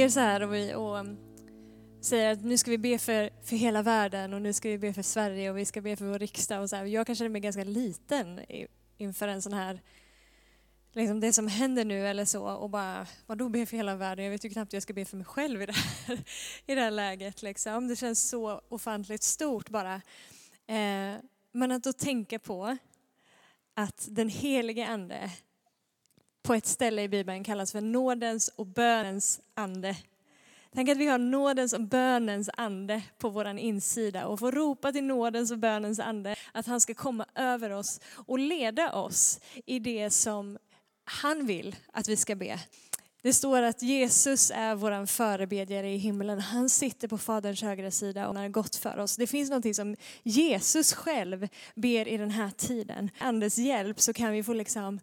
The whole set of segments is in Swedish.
ber så här och, vi, och um, säger att nu ska vi be för, för hela världen och nu ska vi be för Sverige och vi ska be för vår riksdag. Och så här. Jag kan känna mig ganska liten inför en sån här, liksom det som händer nu eller så och bara, vadå be för hela världen? Jag vet ju knappt hur jag ska be för mig själv i det här, i det här läget. Liksom. Det känns så ofantligt stort bara. Eh, men att då tänka på att den helige Ande på ett ställe i Bibeln kallas för nådens och bönens ande. Tänk att vi har nådens och bönens ande på vår insida och får ropa till nådens och bönens ande att han ska komma över oss och leda oss i det som han vill att vi ska be. Det står att Jesus är vår förebedjare i himlen. Han sitter på Faderns högra sida och har gått för oss. Det finns något som Jesus själv ber i den här tiden. Andes hjälp så kan vi få liksom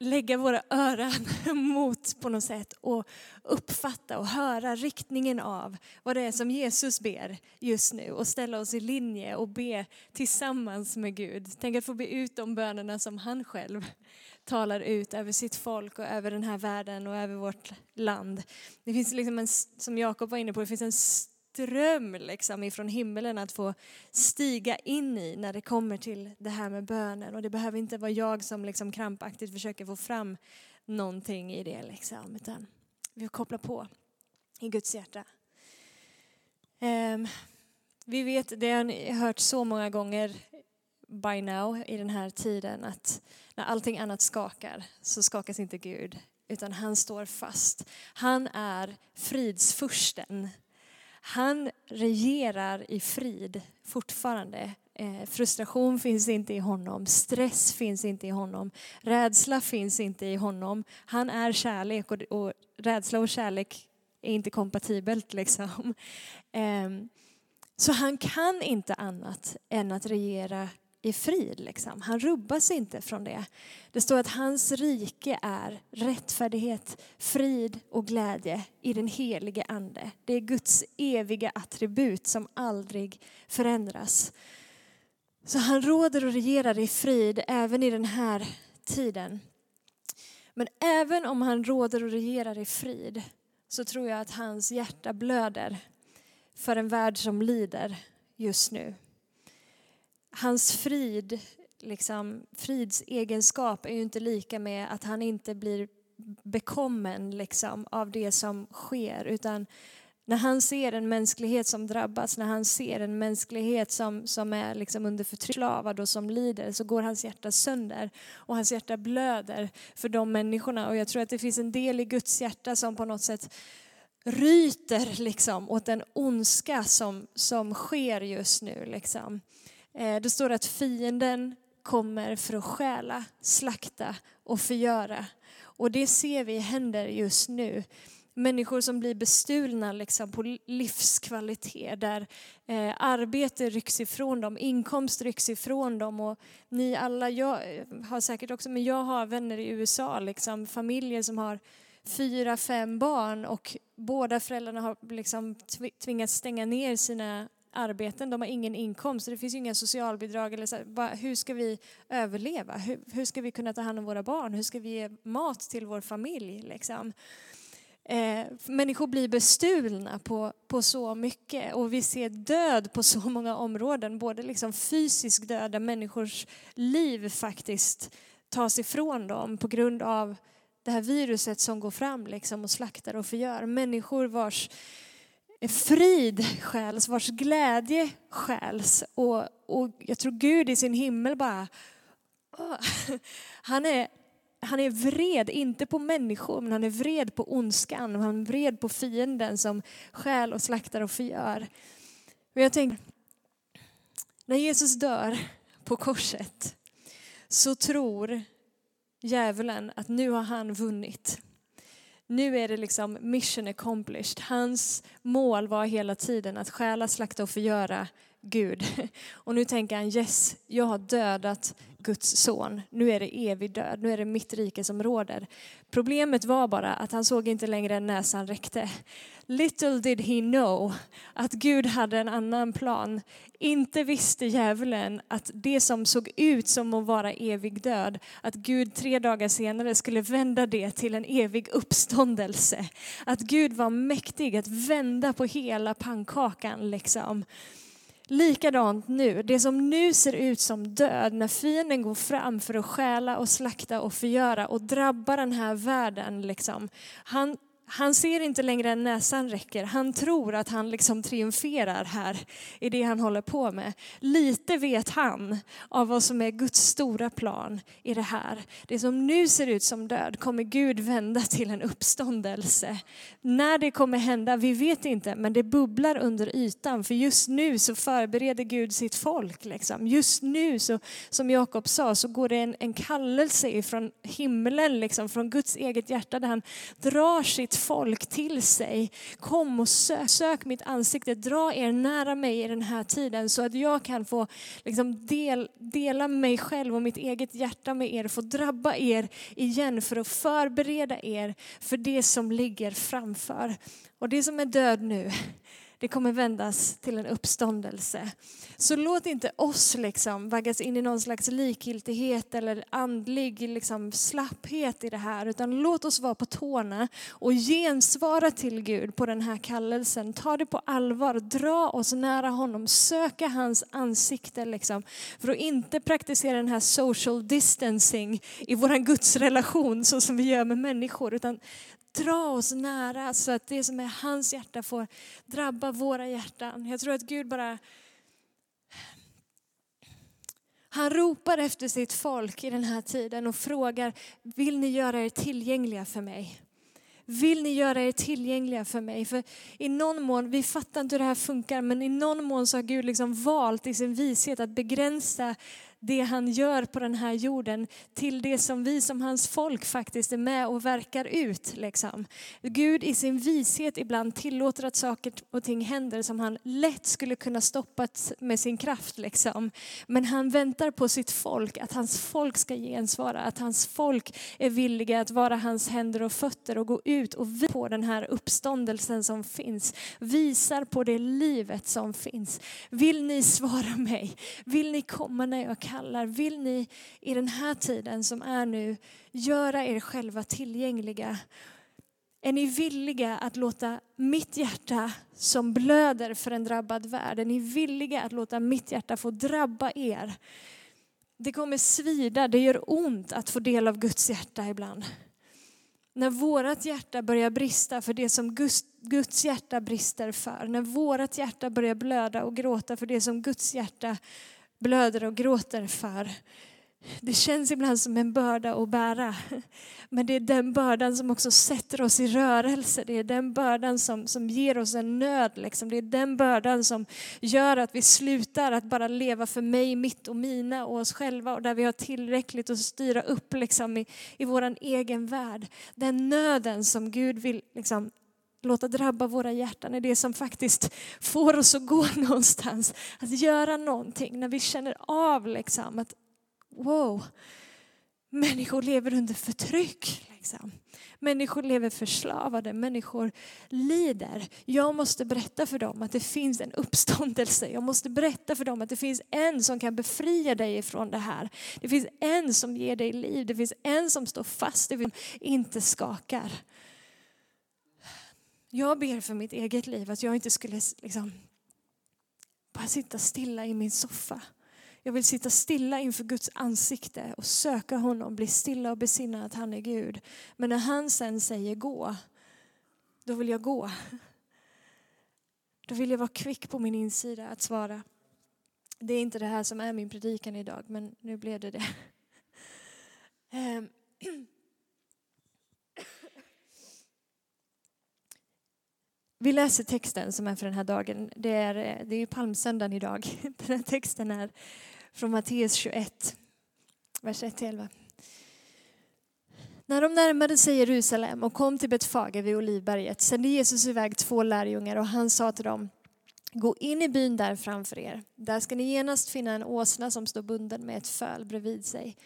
lägga våra öron mot på något sätt och uppfatta och höra riktningen av vad det är som Jesus ber just nu och ställa oss i linje och be tillsammans med Gud. Tänk att få be ut de bönerna som han själv talar ut över sitt folk och över den här världen och över vårt land. Det finns liksom en, som Jakob var inne på, det finns en dröm liksom ifrån himmelen att få stiga in i när det kommer till det här med bönen. Och det behöver inte vara jag som liksom krampaktigt försöker få fram någonting i det liksom, utan vi kopplar på i Guds hjärta. Um, vi vet, det har ni hört så många gånger by now i den här tiden att när allting annat skakar så skakas inte Gud utan han står fast. Han är fridsfursten. Han regerar i frid fortfarande. Eh, frustration finns inte i honom, stress finns inte i honom, rädsla finns inte i honom. Han är kärlek och, och rädsla och kärlek är inte kompatibelt. Liksom. Ehm, så han kan inte annat än att regera i frid. Liksom. Han rubbas inte från det. Det står att hans rike är rättfärdighet, frid och glädje i den helige Ande. Det är Guds eviga attribut som aldrig förändras. Så han råder och regerar i frid även i den här tiden. Men även om han råder och regerar i frid så tror jag att hans hjärta blöder för en värld som lider just nu hans frid, liksom, fridsegenskap är ju inte lika med att han inte blir bekommen liksom, av det som sker. Utan när han ser en mänsklighet som drabbas, när han ser en mänsklighet som, som är liksom under förtryck, slavad och som lider, så går hans hjärta sönder. Och hans hjärta blöder för de människorna. Och jag tror att det finns en del i Guds hjärta som på något sätt ryter liksom, åt den ondska som, som sker just nu. Liksom. Eh, det står att fienden kommer för att stjäla, slakta och förgöra. Och det ser vi händer just nu. Människor som blir bestulna liksom på livskvalitet, där eh, arbete rycks ifrån dem, inkomst rycks ifrån dem. Och ni alla, jag eh, har säkert också, men jag har vänner i USA, liksom, familjer som har fyra, fem barn och båda föräldrarna har liksom tvingats stänga ner sina arbeten, de har ingen inkomst, det finns ju inga socialbidrag. Eller så, bara, hur ska vi överleva? Hur, hur, ska vi kunna ta hand om våra barn? Hur ska vi ge mat till vår familj? Liksom? Eh, människor blir bestulna på, på så mycket och vi ser död på så många områden. Både liksom fysisk död, där människors liv faktiskt tas ifrån dem på grund av det här viruset som går fram liksom och slaktar och förgör. Människor vars frid stjäls, vars glädje stjäls. Och, och jag tror Gud i sin himmel bara, han är, han är vred, inte på människor, men han är vred på ondskan. Han är vred på fienden som stjäl och slaktar och förgör. Och jag tänker, när Jesus dör på korset så tror djävulen att nu har han vunnit. Nu är det liksom mission accomplished. Hans mål var hela tiden att stjäla, slakta och förgöra Gud. Och nu tänker han yes, jag har dödat Guds son. Nu är det evig död, nu är det mitt rike som råder. Problemet var bara att han såg inte längre än näsan räckte. Little did he know att Gud hade en annan plan. Inte visste djävulen att det som såg ut som att vara evig död, att Gud tre dagar senare skulle vända det till en evig uppståndelse. Att Gud var mäktig att vända på hela pannkakan liksom. Likadant nu, det som nu ser ut som död, när fienden går fram för att stjäla och slakta och förgöra och drabba den här världen. Liksom. Han han ser inte längre än näsan räcker. Han tror att han liksom triumferar här i det han håller på med. Lite vet han av vad som är Guds stora plan i det här. Det som nu ser ut som död kommer Gud vända till en uppståndelse. När det kommer hända, vi vet inte, men det bubblar under ytan. För just nu så förbereder Gud sitt folk. Liksom. Just nu, så, som Jakob sa, så går det en, en kallelse ifrån himlen, liksom, från Guds eget hjärta, där han drar sitt folk till sig. Kom och sök, sök mitt ansikte, dra er nära mig i den här tiden så att jag kan få liksom del, dela mig själv och mitt eget hjärta med er, få drabba er igen för att förbereda er för det som ligger framför. Och det som är död nu, det kommer vändas till en uppståndelse. Så låt inte oss liksom vaggas in i någon slags likgiltighet eller andlig liksom slapphet i det här, utan låt oss vara på tårna och gensvara till Gud på den här kallelsen. Ta det på allvar, dra oss nära honom, söka hans ansikte liksom, för att inte praktisera den här social distancing i vår gudsrelation så som vi gör med människor, utan dra oss nära så att det som är hans hjärta får drabba våra hjärtan. Jag tror att Gud bara han ropar efter sitt folk i den här tiden och frågar, vill ni göra er tillgängliga för mig? Vill ni göra er tillgängliga för mig? För i någon mån, vi fattar inte hur det här funkar, men i någon mån så har Gud liksom valt i sin vishet att begränsa det han gör på den här jorden till det som vi som hans folk faktiskt är med och verkar ut. Liksom. Gud i sin vishet ibland tillåter att saker och ting händer som han lätt skulle kunna stoppat med sin kraft. Liksom. Men han väntar på sitt folk, att hans folk ska gensvara, att hans folk är villiga att vara hans händer och fötter och gå ut och visa på den här uppståndelsen som finns. Visar på det livet som finns. Vill ni svara mig? Vill ni komma när jag kan? Kallar. Vill ni i den här tiden som är nu göra er själva tillgängliga? Är ni villiga att låta mitt hjärta som blöder för en drabbad värld, är ni villiga att låta mitt hjärta få drabba er? Det kommer svida, det gör ont att få del av Guds hjärta ibland. När vårt hjärta börjar brista för det som Guds, Guds hjärta brister för, när vårt hjärta börjar blöda och gråta för det som Guds hjärta blöder och gråter för. Det känns ibland som en börda att bära. Men det är den bördan som också sätter oss i rörelse. Det är den bördan som, som ger oss en nöd. Liksom. Det är den bördan som gör att vi slutar att bara leva för mig, mitt och mina och oss själva och där vi har tillräckligt att styra upp liksom, i, i vår egen värld. Den nöden som Gud vill liksom, låta drabba våra hjärtan är det som faktiskt får oss att gå någonstans. Att göra någonting när vi känner av liksom att wow, människor lever under förtryck. Liksom. Människor lever förslavade, människor lider. Jag måste berätta för dem att det finns en uppståndelse. Jag måste berätta för dem att det finns en som kan befria dig ifrån det här. Det finns en som ger dig liv, det finns en som står fast, det inte skakar. Jag ber för mitt eget liv att jag inte skulle liksom bara sitta stilla i min soffa. Jag vill sitta stilla inför Guds ansikte och söka honom, bli stilla och besinna att han är Gud. Men när han sen säger gå, då vill jag gå. Då vill jag vara kvick på min insida att svara. Det är inte det här som är min predikan idag, men nu blev det det. Ehm, Vi läser texten som är för den här dagen. Det är, eh, det är palmsöndagen idag. Den här texten är från Matteus 21, vers 1-11. När de närmade sig Jerusalem och kom till Betfage vid Olivberget sände Jesus iväg två lärjungar och han sa till dem Gå in i byn där framför er. Där ska ni genast finna en åsna som står bunden med ett föl bredvid sig.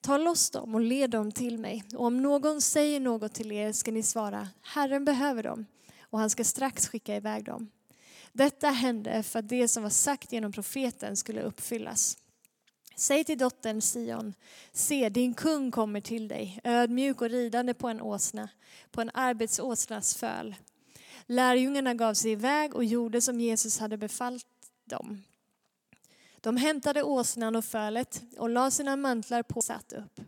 Ta loss dem och led dem till mig. Och om någon säger något till er ska ni svara, Herren behöver dem och han ska strax skicka iväg dem. Detta hände för att det som var sagt genom profeten skulle uppfyllas. Säg till dottern Sion, se din kung kommer till dig, ödmjuk och ridande på en åsna, på en arbetsåsnas föl. Lärjungarna gav sig iväg och gjorde som Jesus hade befallt dem. De hämtade åsnan och fölet och la sina mantlar på och satt upp.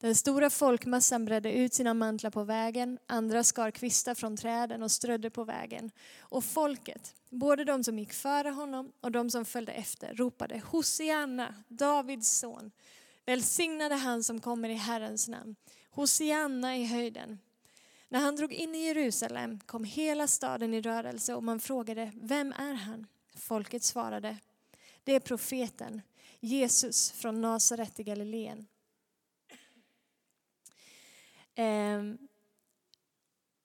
Den stora folkmassan bredde ut sina mantlar på vägen, andra skar kvistar från träden och strödde på vägen. Och folket, både de som gick före honom och de som följde efter, ropade Hosianna, Davids son. Välsignade han som kommer i Herrens namn. Hosianna i höjden. När han drog in i Jerusalem kom hela staden i rörelse och man frågade, vem är han? Folket svarade, det är profeten Jesus från Nasaret i Galileen. Ehm,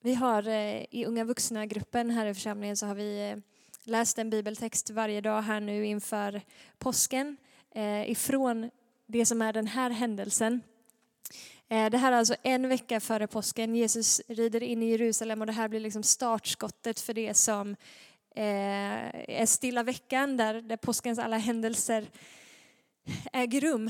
vi har eh, i Unga vuxna-gruppen här i församlingen så har vi eh, läst en bibeltext varje dag här nu inför påsken eh, ifrån det som är den här händelsen. Det här är alltså en vecka före påsken. Jesus rider in i Jerusalem och det här blir liksom startskottet för det som är stilla veckan där, där påskens alla händelser äger rum.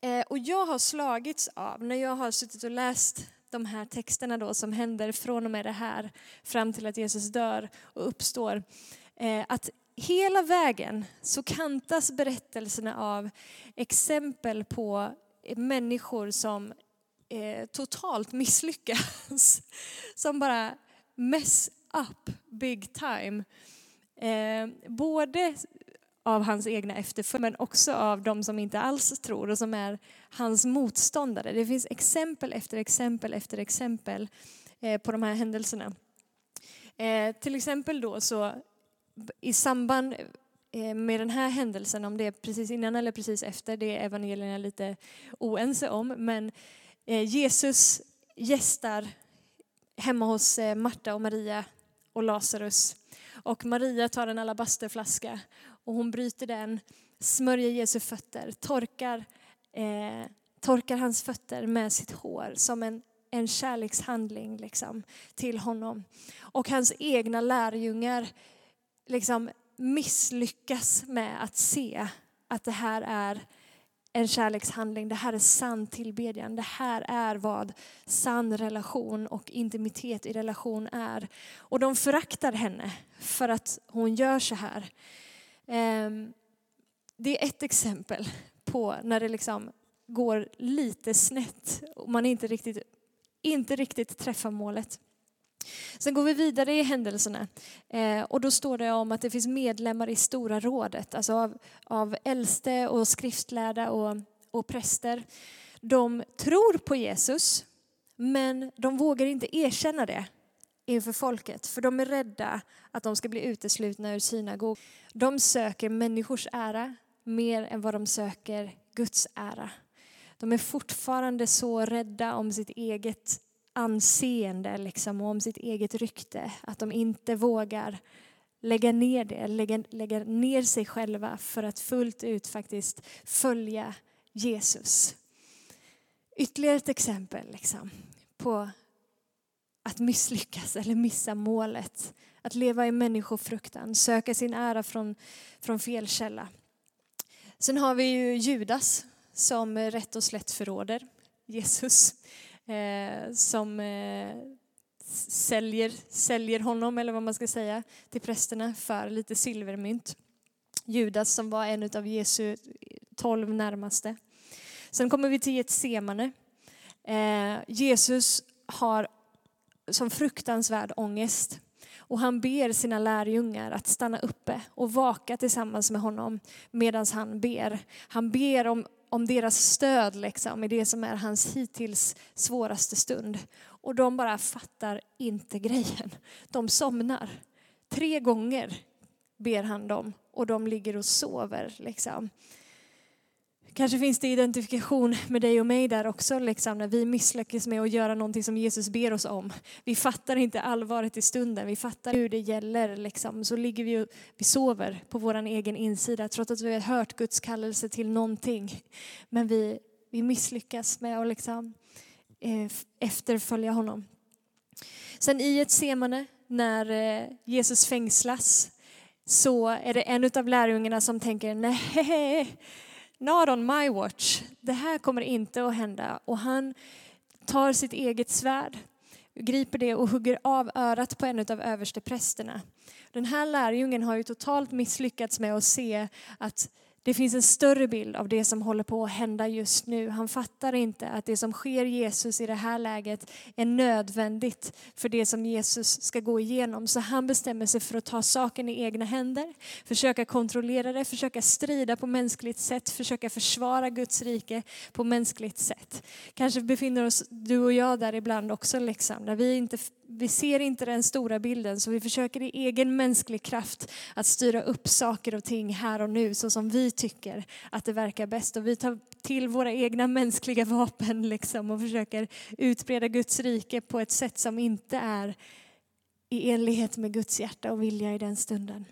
Eh, och jag har slagits av, när jag har suttit och läst de här texterna då som händer från och med det här fram till att Jesus dör och uppstår, eh, att hela vägen så kantas berättelserna av exempel på människor som eh, totalt misslyckas. Som bara mess up big time. Eh, både av hans egna efterföljare men också av de som inte alls tror och som är hans motståndare. Det finns exempel efter exempel efter exempel eh, på de här händelserna. Eh, till exempel då så i samband eh, med den här händelsen, om det är precis innan eller precis efter, det är evangelierna lite oense om, men Jesus gästar hemma hos Marta och Maria och Lazarus. Och Maria tar en alabasterflaska och hon bryter den, smörjer Jesu fötter, torkar, eh, torkar hans fötter med sitt hår som en, en kärlekshandling liksom, till honom. Och hans egna lärjungar liksom misslyckas med att se att det här är en kärlekshandling, det här är sann tillbedjan. Det här är vad sann relation och intimitet i relation är. Och de föraktar henne för att hon gör så här. Ehm, det är ett exempel på när det liksom går lite snett och man inte riktigt, inte riktigt träffar målet. Sen går vi vidare i händelserna eh, och då står det om att det finns medlemmar i Stora rådet, alltså av, av äldste och skriftlärda och, och präster. De tror på Jesus, men de vågar inte erkänna det inför folket, för de är rädda att de ska bli uteslutna ur synagog. De söker människors ära mer än vad de söker Guds ära. De är fortfarande så rädda om sitt eget anseende liksom, och om sitt eget rykte att de inte vågar lägga ner det, lägga, lägga ner sig själva för att fullt ut faktiskt följa Jesus. Ytterligare ett exempel liksom, på att misslyckas eller missa målet. Att leva i människofruktan, söka sin ära från, från fel källa. Sen har vi ju Judas som rätt och slätt förråder Jesus. Eh, som eh, säljer, säljer honom, eller vad man ska säga, till prästerna för lite silvermynt. Judas som var en av Jesu tolv närmaste. Sen kommer vi till Getsemane. Eh, Jesus har som fruktansvärd ångest. Och han ber sina lärjungar att stanna uppe och vaka tillsammans med honom medan han ber. Han ber om, om deras stöd liksom, i det som är hans hittills svåraste stund. Och de bara fattar inte grejen. De somnar. Tre gånger ber han dem och de ligger och sover. Liksom. Kanske finns det identifikation med dig och mig där också, liksom, när vi misslyckas med att göra någonting som Jesus ber oss om. Vi fattar inte allvaret i stunden, vi fattar hur det gäller. Liksom. Så ligger vi och vi sover på vår egen insida trots att vi har hört Guds kallelse till någonting. Men vi, vi misslyckas med att liksom, eh, efterfölja honom. Sen i ett semane när eh, Jesus fängslas så är det en av lärjungarna som tänker nej, not on my watch. Det här kommer inte att hända. Och han tar sitt eget svärd, griper det och hugger av örat på en av översteprästerna. Den här lärjungen har ju totalt misslyckats med att se att det finns en större bild av det som håller på att hända just nu. Han fattar inte att det som sker Jesus i det här läget är nödvändigt för det som Jesus ska gå igenom. Så han bestämmer sig för att ta saken i egna händer, försöka kontrollera det, försöka strida på mänskligt sätt, försöka försvara Guds rike på mänskligt sätt. Kanske befinner oss du och jag där ibland också, liksom, där vi inte vi ser inte den stora bilden så vi försöker i egen mänsklig kraft att styra upp saker och ting här och nu så som vi tycker att det verkar bäst. Och vi tar till våra egna mänskliga vapen liksom och försöker utbreda Guds rike på ett sätt som inte är i enlighet med Guds hjärta och vilja i den stunden.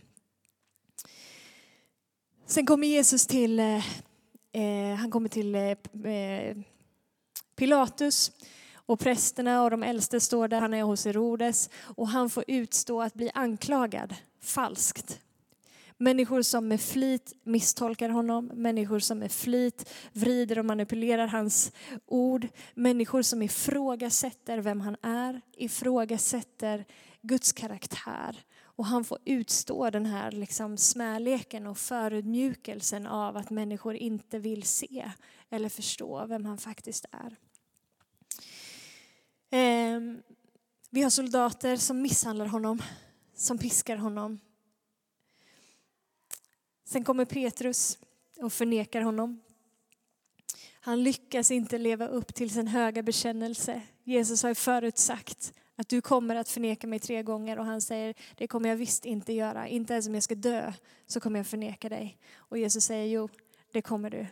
Sen kommer Jesus till, eh, eh han kommer till eh, eh Pilatus och prästerna och de äldste står där, han är hos Herodes och han får utstå att bli anklagad falskt. Människor som med flit misstolkar honom, människor som med flit vrider och manipulerar hans ord, människor som ifrågasätter vem han är, ifrågasätter Guds karaktär. Och han får utstå den här liksom smäleken och förödmjukelsen av att människor inte vill se eller förstå vem han faktiskt är. Ehm, vi har soldater som misshandlar honom, som piskar honom. Sen kommer Petrus och förnekar honom. Han lyckas inte leva upp till sin höga bekännelse. Jesus har förut sagt att du kommer att förneka mig tre gånger och han säger det kommer jag visst inte göra. Inte ens om jag ska dö så kommer jag förneka dig. Och Jesus säger jo, det kommer du.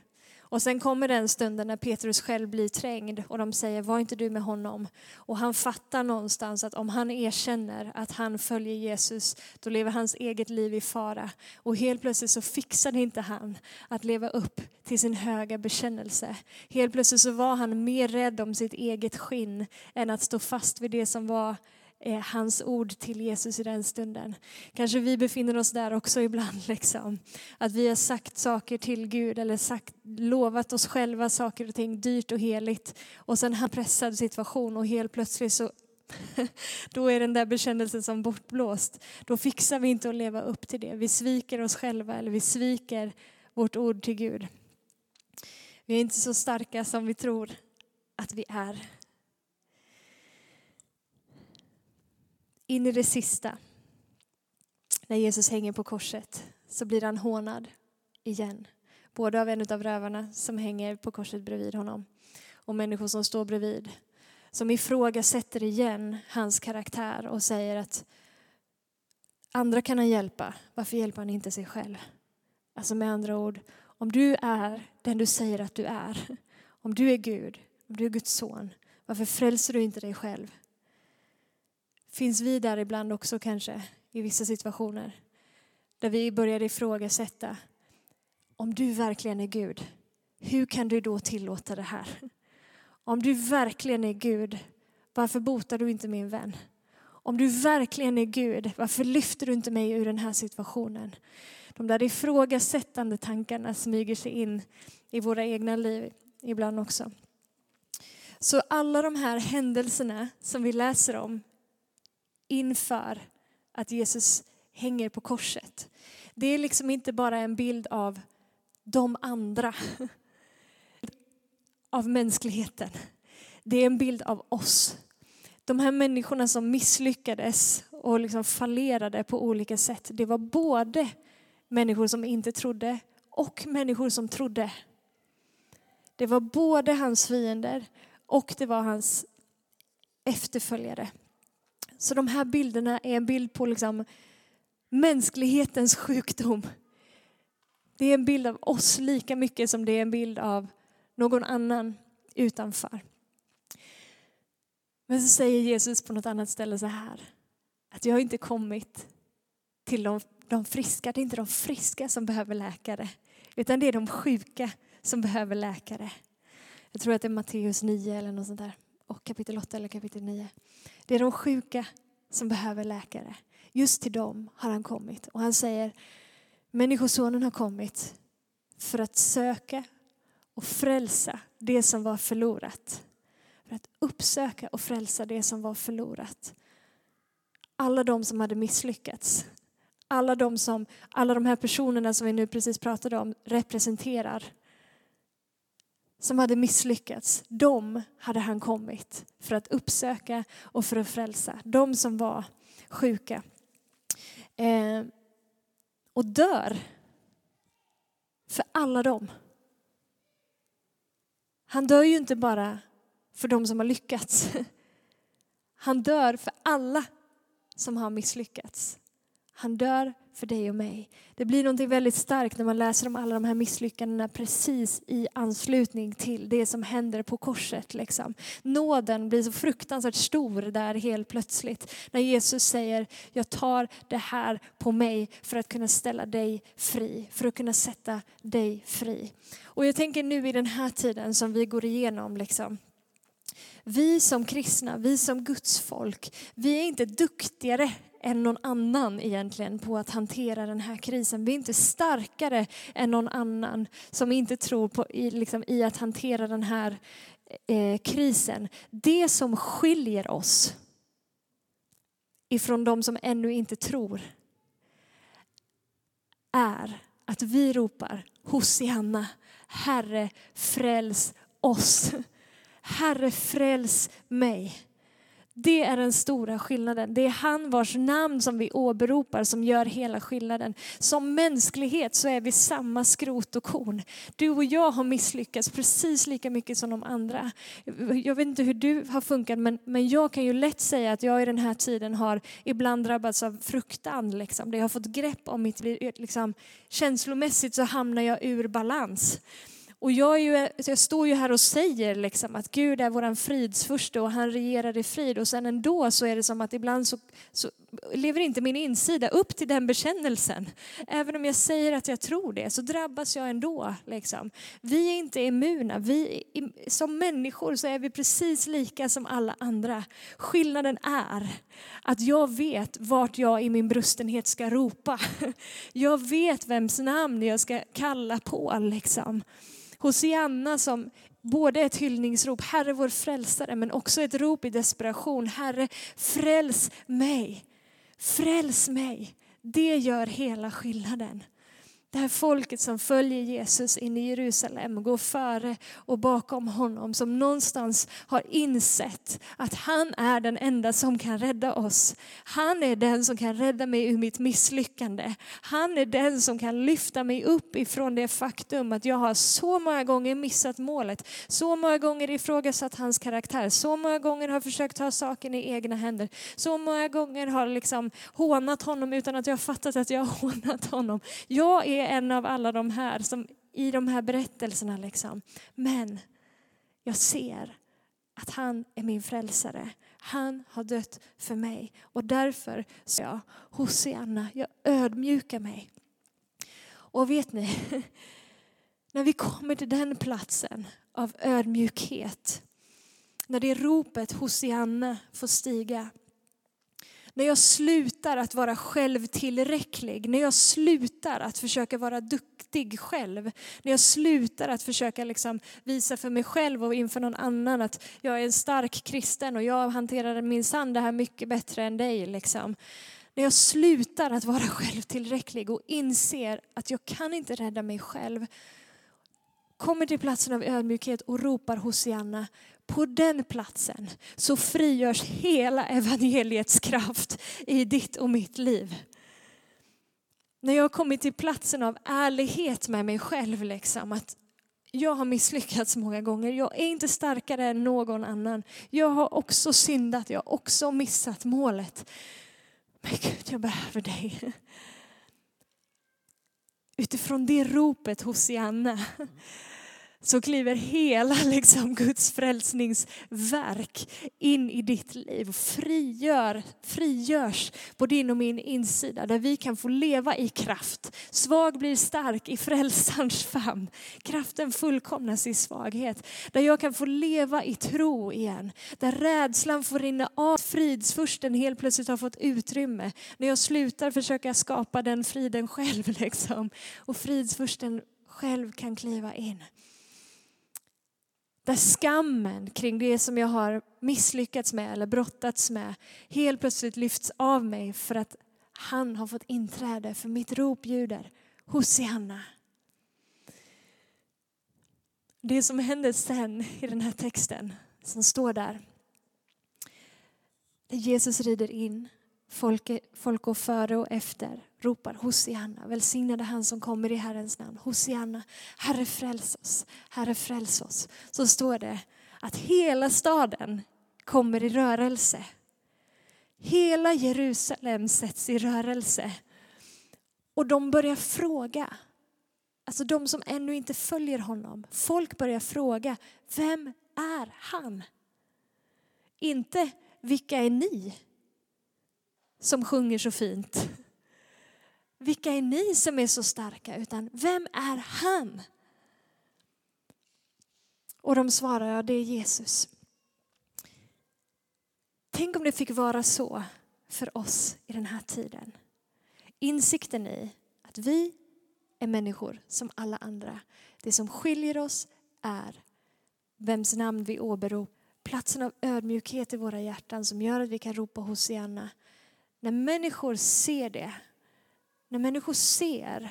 Och sen kommer den stunden när Petrus själv blir trängd och de säger var inte du med honom? Och han fattar någonstans att om han erkänner att han följer Jesus då lever hans eget liv i fara. Och helt plötsligt så fixade inte han att leva upp till sin höga bekännelse. Helt plötsligt så var han mer rädd om sitt eget skinn än att stå fast vid det som var eh, hans ord till Jesus i den stunden. Kanske vi befinner oss där också ibland. Liksom. Att vi har sagt saker till Gud eller sagt, lovat oss själva saker och ting dyrt och heligt. Och sen har en pressad situation och helt plötsligt så då är den där bekännelsen som bortblåst. Då fixar vi inte att leva upp till det. Vi sviker oss själva eller vi sviker vårt ord till Gud. Vi är inte så starka som vi tror att vi är. In i det sista, när Jesus hänger på korset, så blir han hånad igen. Både av en av rövarna som hänger på korset bredvid honom och människor som står bredvid. Som ifrågasätter igen hans karaktär och säger att andra kan han hjälpa, varför hjälper han inte sig själv? Alltså med andra ord, om du är den du säger att du är, om du är Gud, om du är Guds son, varför frälser du inte dig själv? Finns vi där ibland också kanske i vissa situationer där vi börjar ifrågasätta om du verkligen är Gud, hur kan du då tillåta det här? Om du verkligen är Gud, varför botar du inte min vän? Om du verkligen är Gud, varför lyfter du inte mig ur den här situationen? De där ifrågasättande tankarna smyger sig in i våra egna liv ibland också. Så alla de här händelserna som vi läser om inför att Jesus hänger på korset. Det är liksom inte bara en bild av de andra, av mänskligheten. Det är en bild av oss. De här människorna som misslyckades och liksom fallerade på olika sätt, det var både människor som inte trodde och människor som trodde. Det var både hans fiender och det var hans efterföljare. Så de här bilderna är en bild på liksom mänsklighetens sjukdom. Det är en bild av oss lika mycket som det är en bild av någon annan utanför. Men så säger Jesus på något annat ställe så här, att jag har inte kommit till de, de friska, det är inte de friska som behöver läkare, utan det är de sjuka som behöver läkare. Jag tror att det är Matteus 9 eller något sånt där, och kapitel 8 eller kapitel 9. Det är de sjuka som behöver läkare. Just till dem har han kommit. Och han säger, Människosonen har kommit för att söka och frälsa det som var förlorat. För att uppsöka och frälsa det som var förlorat. Alla de som hade misslyckats. Alla de, som, alla de här personerna som vi nu precis pratade om representerar. Som hade misslyckats, de hade han kommit för att uppsöka och för att frälsa. De som var sjuka. Eh, och dör för alla dem. Han dör ju inte bara för de som har lyckats. Han dör för alla som har misslyckats. Han dör för dig och mig. Det blir något väldigt starkt när man läser om alla de här misslyckandena precis i anslutning till det som händer på korset. Liksom. Nåden blir så fruktansvärt stor där helt plötsligt. När Jesus säger, jag tar det här på mig för att kunna ställa dig fri, för att kunna sätta dig fri. Och jag tänker nu i den här tiden som vi går igenom, liksom, vi som kristna, vi som Guds folk, vi är inte duktigare än någon annan egentligen på att hantera den här krisen. Vi är inte starkare än någon annan som inte tror på, i, liksom, i att hantera den här eh, krisen. Det som skiljer oss ifrån de som ännu inte tror är att vi ropar Hosianna, Herre fräls oss. Herre fräls mig. Det är den stora skillnaden. Det är han vars namn som vi åberopar som gör hela skillnaden. Som mänsklighet så är vi samma skrot och korn. Du och jag har misslyckats precis lika mycket som de andra. Jag vet inte hur du har funkat men, men jag kan ju lätt säga att jag i den här tiden har ibland drabbats av fruktan. Liksom. Det har fått grepp om mitt liv. Liksom, känslomässigt så hamnar jag ur balans. Och jag, ju, jag, står ju här och säger liksom att Gud är vår fridsfurste och han regerar i frid. Och sen ändå så är det som att ibland så, så, lever inte min insida upp till den bekännelsen. Även om jag säger att jag tror det så drabbas jag ändå. Liksom. Vi är inte immuna. Vi, som människor så är vi precis lika som alla andra. Skillnaden är att jag vet vart jag i min brustenhet ska ropa. Jag vet vems namn jag ska kalla på. Liksom. Hosianna som både ett hyllningsrop, Herre vår frälsare, men också ett rop i desperation, Herre fräls mig, fräls mig. Det gör hela skillnaden. Det här folket som följer Jesus in i Jerusalem, går före och bakom honom, som någonstans har insett att han är den enda som kan rädda oss. Han är den som kan rädda mig ur mitt misslyckande. Han är den som kan lyfta mig upp ifrån det faktum att jag har så många gånger missat målet, så många gånger ifrågasatt hans karaktär, så många gånger har försökt ta saken i egna händer, så många gånger har liksom hånat honom utan att jag har fattat att jag har hånat honom. Jag är en av alla de här som i de här berättelserna. Liksom. Men jag ser att han är min frälsare. Han har dött för mig och därför så jag Hosianna, jag ödmjukar mig. Och vet ni, när vi kommer till den platsen av ödmjukhet, när det ropet Hosianna får stiga, när jag slutar att vara självtillräcklig, när jag slutar att försöka vara duktig själv, när jag slutar att försöka liksom visa för mig själv och inför någon annan att jag är en stark kristen och jag hanterar minsann det här mycket bättre än dig. Liksom. När jag slutar att vara självtillräcklig och inser att jag kan inte rädda mig själv, kommer till platsen av ödmjukhet och ropar Hosianna, på den platsen så frigörs hela evangeliets kraft i ditt och mitt liv. När jag har kommit till platsen av ärlighet med mig själv, liksom, att jag har misslyckats många gånger. Jag är inte starkare än någon annan. Jag har också syndat, jag har också missat målet. Men Gud, jag behöver dig. utifrån det ropet hos Janna så kliver hela liksom, Guds frälsningsverk in i ditt liv och frigör, frigörs på din och min insida där vi kan få leva i kraft. Svag blir stark i frälsarens famn. Kraften fullkomnas i svaghet. Där jag kan få leva i tro igen. Där rädslan får rinna av. Fridsfursten helt plötsligt har fått utrymme. När jag slutar försöka skapa den friden själv. Liksom. Och fridsfursten själv kan kliva in. Där skammen kring det som jag har misslyckats med eller brottats med helt plötsligt lyfts av mig för att han har fått inträde för mitt rop ljuder Hosianna. Det som händer sen i den här texten som står där. Där Jesus rider in, folk, folk går före och efter ropar Hosianna, välsignade han som kommer i Herrens namn. Hosianna, Herre fräls oss, Herre fräls oss. Så står det att hela staden kommer i rörelse. Hela Jerusalem sätts i rörelse. Och de börjar fråga, alltså de som ännu inte följer honom, folk börjar fråga, vem är han? Inte, vilka är ni som sjunger så fint? vilka är ni som är så starka? Utan vem är han? Och de svarar, ja det är Jesus. Tänk om det fick vara så för oss i den här tiden. Insikten i att vi är människor som alla andra. Det som skiljer oss är vems namn vi åberopar. Platsen av ödmjukhet i våra hjärtan som gör att vi kan ropa Hosianna. När människor ser det när människor ser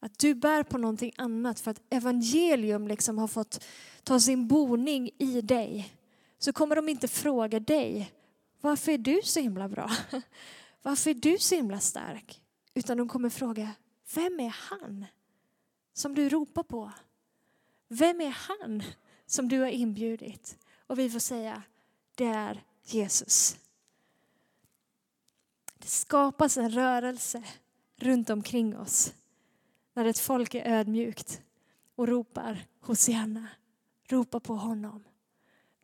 att du bär på någonting annat för att evangelium liksom har fått ta sin boning i dig så kommer de inte fråga dig varför är du så himla bra? Varför är du så himla stark? Utan de kommer fråga vem är han som du ropar på? Vem är han som du har inbjudit? Och vi får säga det är Jesus. Det skapas en rörelse runt omkring oss. När ett folk är ödmjukt och ropar Hosianna, ropar på honom.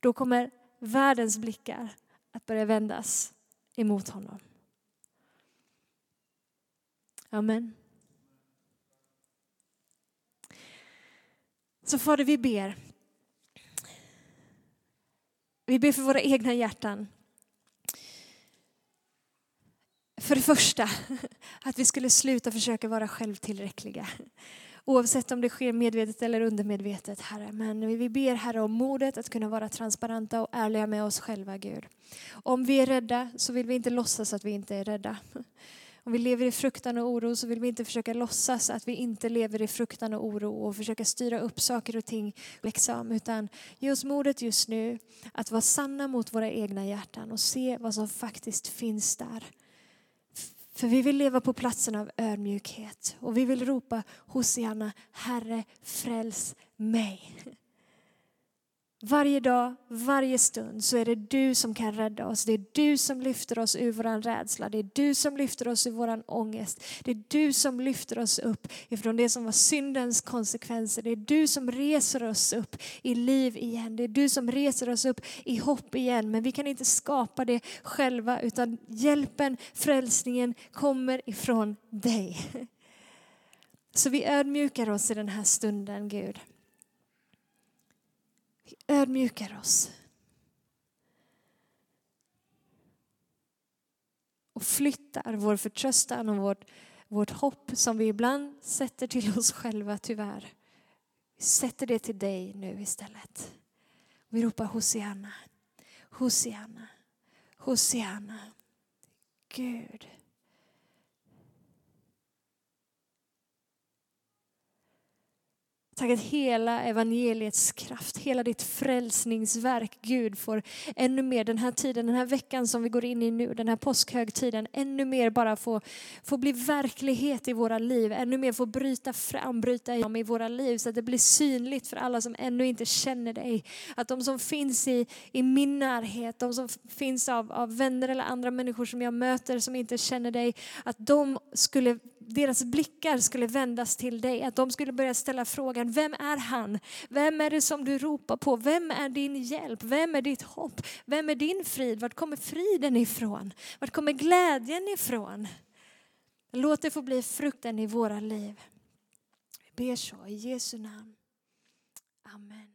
Då kommer världens blickar att börja vändas emot honom. Amen. Så Fader, vi ber. Vi ber för våra egna hjärtan. För det första, att vi skulle sluta försöka vara självtillräckliga. Oavsett om det sker medvetet eller undermedvetet, Herre. Men vi ber, Herre, om modet att kunna vara transparenta och ärliga med oss själva, Gud. Om vi är rädda så vill vi inte låtsas att vi inte är rädda. Om vi lever i fruktan och oro så vill vi inte försöka låtsas att vi inte lever i fruktan och oro och försöka styra upp saker och ting liksom, utan ge oss modet just nu att vara sanna mot våra egna hjärtan och se vad som faktiskt finns där. För vi vill leva på platsen av ödmjukhet och vi vill ropa Hosianna, Herre fräls mig. Varje dag, varje stund så är det du som kan rädda oss. Det är du som lyfter oss ur vår rädsla. Det är du som lyfter oss ur vår ångest. Det är du som lyfter oss upp ifrån det som var syndens konsekvenser. Det är du som reser oss upp i liv igen. Det är du som reser oss upp i hopp igen. Men vi kan inte skapa det själva utan hjälpen, frälsningen kommer ifrån dig. Så vi ödmjukar oss i den här stunden Gud. Vi ödmjukar oss. Och flyttar vår förtröstan och vårt, vårt hopp som vi ibland sätter till oss själva tyvärr. Vi sätter det till dig nu istället. Vi ropar Hosianna, Hosianna, Hosianna. Gud. Tack att hela evangeliets kraft, hela ditt frälsningsverk Gud får ännu mer den här tiden, den här veckan som vi går in i nu, den här påskhögtiden, ännu mer bara få, få bli verklighet i våra liv, ännu mer få bryta fram, bryta igenom i våra liv så att det blir synligt för alla som ännu inte känner dig. Att de som finns i, i min närhet, de som finns av, av vänner eller andra människor som jag möter som inte känner dig, att de skulle deras blickar skulle vändas till dig. Att de skulle börja ställa frågan, vem är han? Vem är det som du ropar på? Vem är din hjälp? Vem är ditt hopp? Vem är din frid? Vart kommer friden ifrån? Vart kommer glädjen ifrån? Låt det få bli frukten i våra liv. Vi ber så i Jesu namn. Amen.